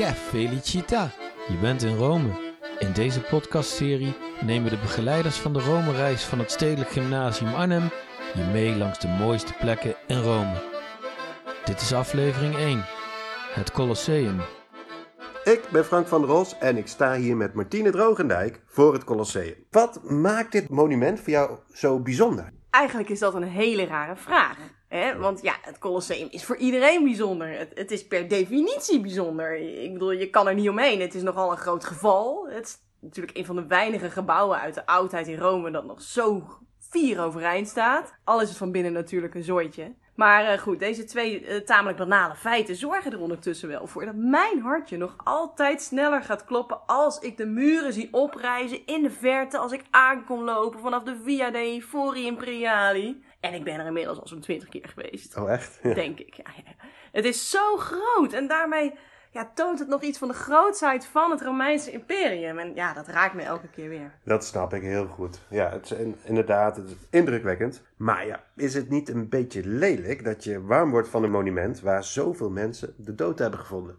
Che felicita! Je bent in Rome. In deze podcastserie nemen de begeleiders van de Rome-reis van het Stedelijk Gymnasium Arnhem je mee langs de mooiste plekken in Rome. Dit is aflevering 1. Het Colosseum. Ik ben Frank van der Ros en ik sta hier met Martine Drogendijk voor het Colosseum. Wat maakt dit monument voor jou zo bijzonder? Eigenlijk is dat een hele rare vraag. Hè? Want ja, het Colosseum is voor iedereen bijzonder. Het, het is per definitie bijzonder. Ik bedoel, je kan er niet omheen. Het is nogal een groot geval. Het is natuurlijk een van de weinige gebouwen uit de oudheid in Rome dat nog zo vier overeind staat. Al is het van binnen natuurlijk een zooitje. Maar eh, goed, deze twee eh, tamelijk banale feiten zorgen er ondertussen wel voor dat mijn hartje nog altijd sneller gaat kloppen als ik de muren zie oprijzen in de verte als ik aankom lopen vanaf de Via dei Fori Imperiali. En ik ben er inmiddels al zo'n twintig keer geweest. Oh, echt? Denk ik. Ja, ja. Het is zo groot en daarmee ja, toont het nog iets van de grootsheid van het Romeinse imperium. En ja, dat raakt me elke keer weer. Dat snap ik heel goed. Ja, het is in- inderdaad het is indrukwekkend. Maar ja, is het niet een beetje lelijk dat je warm wordt van een monument waar zoveel mensen de dood hebben gevonden?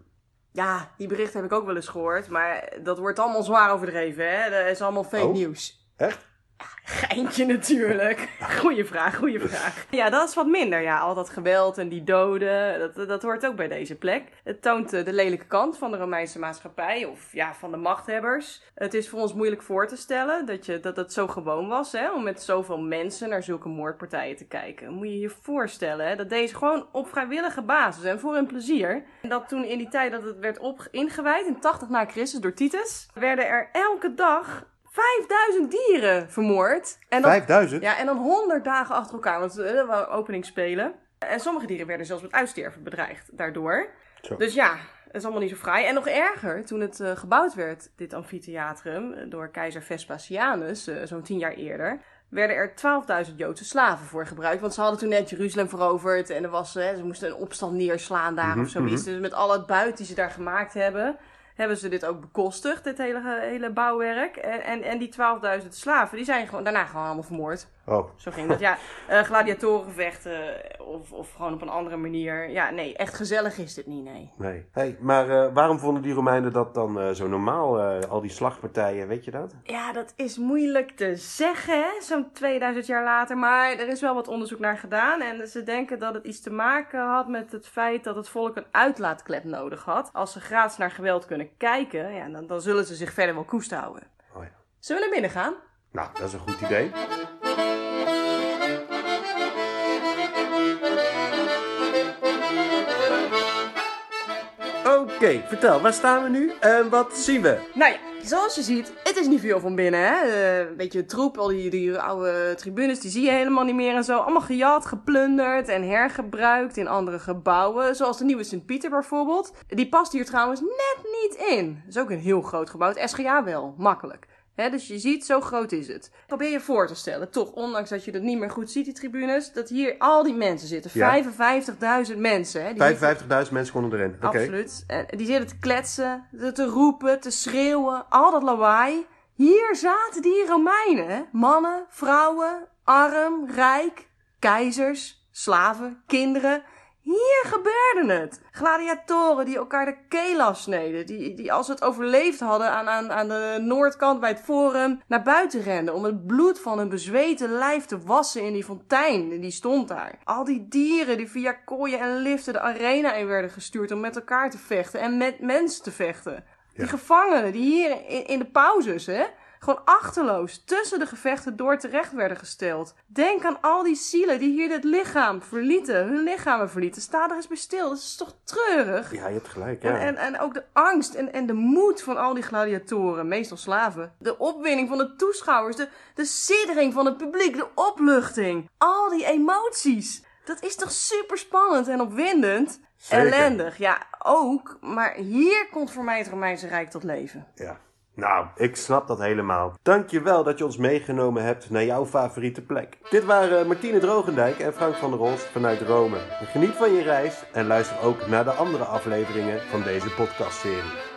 Ja, die berichten heb ik ook wel eens gehoord, maar dat wordt allemaal zwaar overdreven, hè? Dat is allemaal fake Oh. nieuws. Echt? Geintje natuurlijk. Goeie vraag, goeie vraag. Ja, dat is wat minder. Ja, al dat geweld en die doden, dat, dat hoort ook bij deze plek. Het toont eh, de lelijke kant van de Romeinse maatschappij, of ja, van de machthebbers. Het is voor ons moeilijk voor te stellen dat, je, dat het zo gewoon was, hè, om met zoveel mensen naar zulke moordpartijen te kijken. Moet je je voorstellen, hè, dat deze gewoon op vrijwillige basis en voor hun plezier. En dat toen in die tijd dat het werd op, ingewijd, in 80 na Christus door Titus, werden er elke dag 5000 dieren vermoord. En dan 5000? ja, en dan 100 dagen achter elkaar, want eh, dat waren openingsspelen. En sommige dieren werden zelfs met uitsterven bedreigd daardoor. Zo. Dus ja, het is allemaal niet zo fraai. En nog erger, toen het eh, gebouwd werd, dit amfitheatrum, door keizer Vespasianus, eh, zo'n tien jaar eerder, werden er 12.000 Joodse slaven voor gebruikt. Want ze hadden toen net Jeruzalem veroverd en er was, ze moesten een opstand neerslaan daar of zoiets. Dus met al het buit die ze daar gemaakt hebben, hebben ze dit ook bekostigd, dit hele, hele bouwwerk. En, en, die 12.000 slaven, die zijn gewoon, daarna gewoon allemaal vermoord. Oh, Zo ging dat, ja. Eh gladiatorengevechten eh, of, of gewoon op een andere manier. Ja, nee, echt gezellig is dit niet, nee. nee. Hey, maar eh, waarom vonden die Romeinen dat dan zo normaal? al die slagpartijen, weet je dat? Ja, dat is moeilijk te zeggen, hè, zo'n 2000 jaar later. Maar er is wel wat onderzoek naar gedaan. En ze denken dat het iets te maken had met het feit dat het volk een uitlaatklep nodig had. Als ze gratis naar geweld kunnen kijken, ja, dan, dan zullen ze zich verder wel koest houden. Oh ja. Zullen we naar binnen gaan? Nou, dat is een goed idee. Oké, vertel, waar staan we nu en wat zien we? Nou ja, zoals je ziet, het is niet veel van binnen. Hè? Eh, Een beetje troep, al die, die oude tribunes, die zie je helemaal niet meer en zo. Allemaal gejat, geplunderd en hergebruikt in andere gebouwen. Zoals de nieuwe Sint-Pieter bijvoorbeeld. Die past hier trouwens net niet in. Dat is ook een heel groot gebouw. Het SGA wel, makkelijk. Dus je ziet, zo groot is het. Probeer je voor te stellen, toch, ondanks dat je het niet meer goed ziet, die tribunes, dat hier al die mensen zitten. Ja. 55.000 mensen. Hè, die zitten- 55.000 mensen konden erin. Absoluut. En die zitten te kletsen, te- roepen, te schreeuwen, al dat lawaai. Hier zaten die Romeinen. Mannen, vrouwen, arm, rijk, keizers, slaven, kinderen. Hier gebeurde het. Gladiatoren die elkaar de keel afsneden. Die, die als ze het overleefd hadden aan, aan, aan de noordkant bij het forum naar buiten renden. Om het bloed van hun bezweten lijf te wassen in die fontein. Die stond daar. Al die dieren die via kooien en liften de arena in werden gestuurd om met elkaar te vechten. En met mensen te vechten. Die gevangenen die hier in, in de pauzes, hè. Gewoon achterloos tussen de gevechten door terecht werden gesteld. Denk aan al die zielen die hier dit lichaam verlieten, hun lichamen verlieten. Sta er eens bij stil, dat is toch treurig? Ja, je hebt gelijk, ja. En, en, en ook de angst en, en de moed van al die gladiatoren, meestal slaven. De opwinding van de toeschouwers, de, de siddering van het publiek, de opluchting. Al die emoties. Dat is toch super spannend en opwindend? Zeker. Ellendig, ja, ook. Maar hier komt voor mij het Romeinse Rijk tot leven. Ja. Nou, ik snap dat helemaal. Dankjewel dat je ons meegenomen hebt naar jouw favoriete plek. Dit waren Martine Drogendijk en Frank van der Rolst vanuit Rome. Geniet van je reis en luister ook naar de andere afleveringen van deze podcastserie.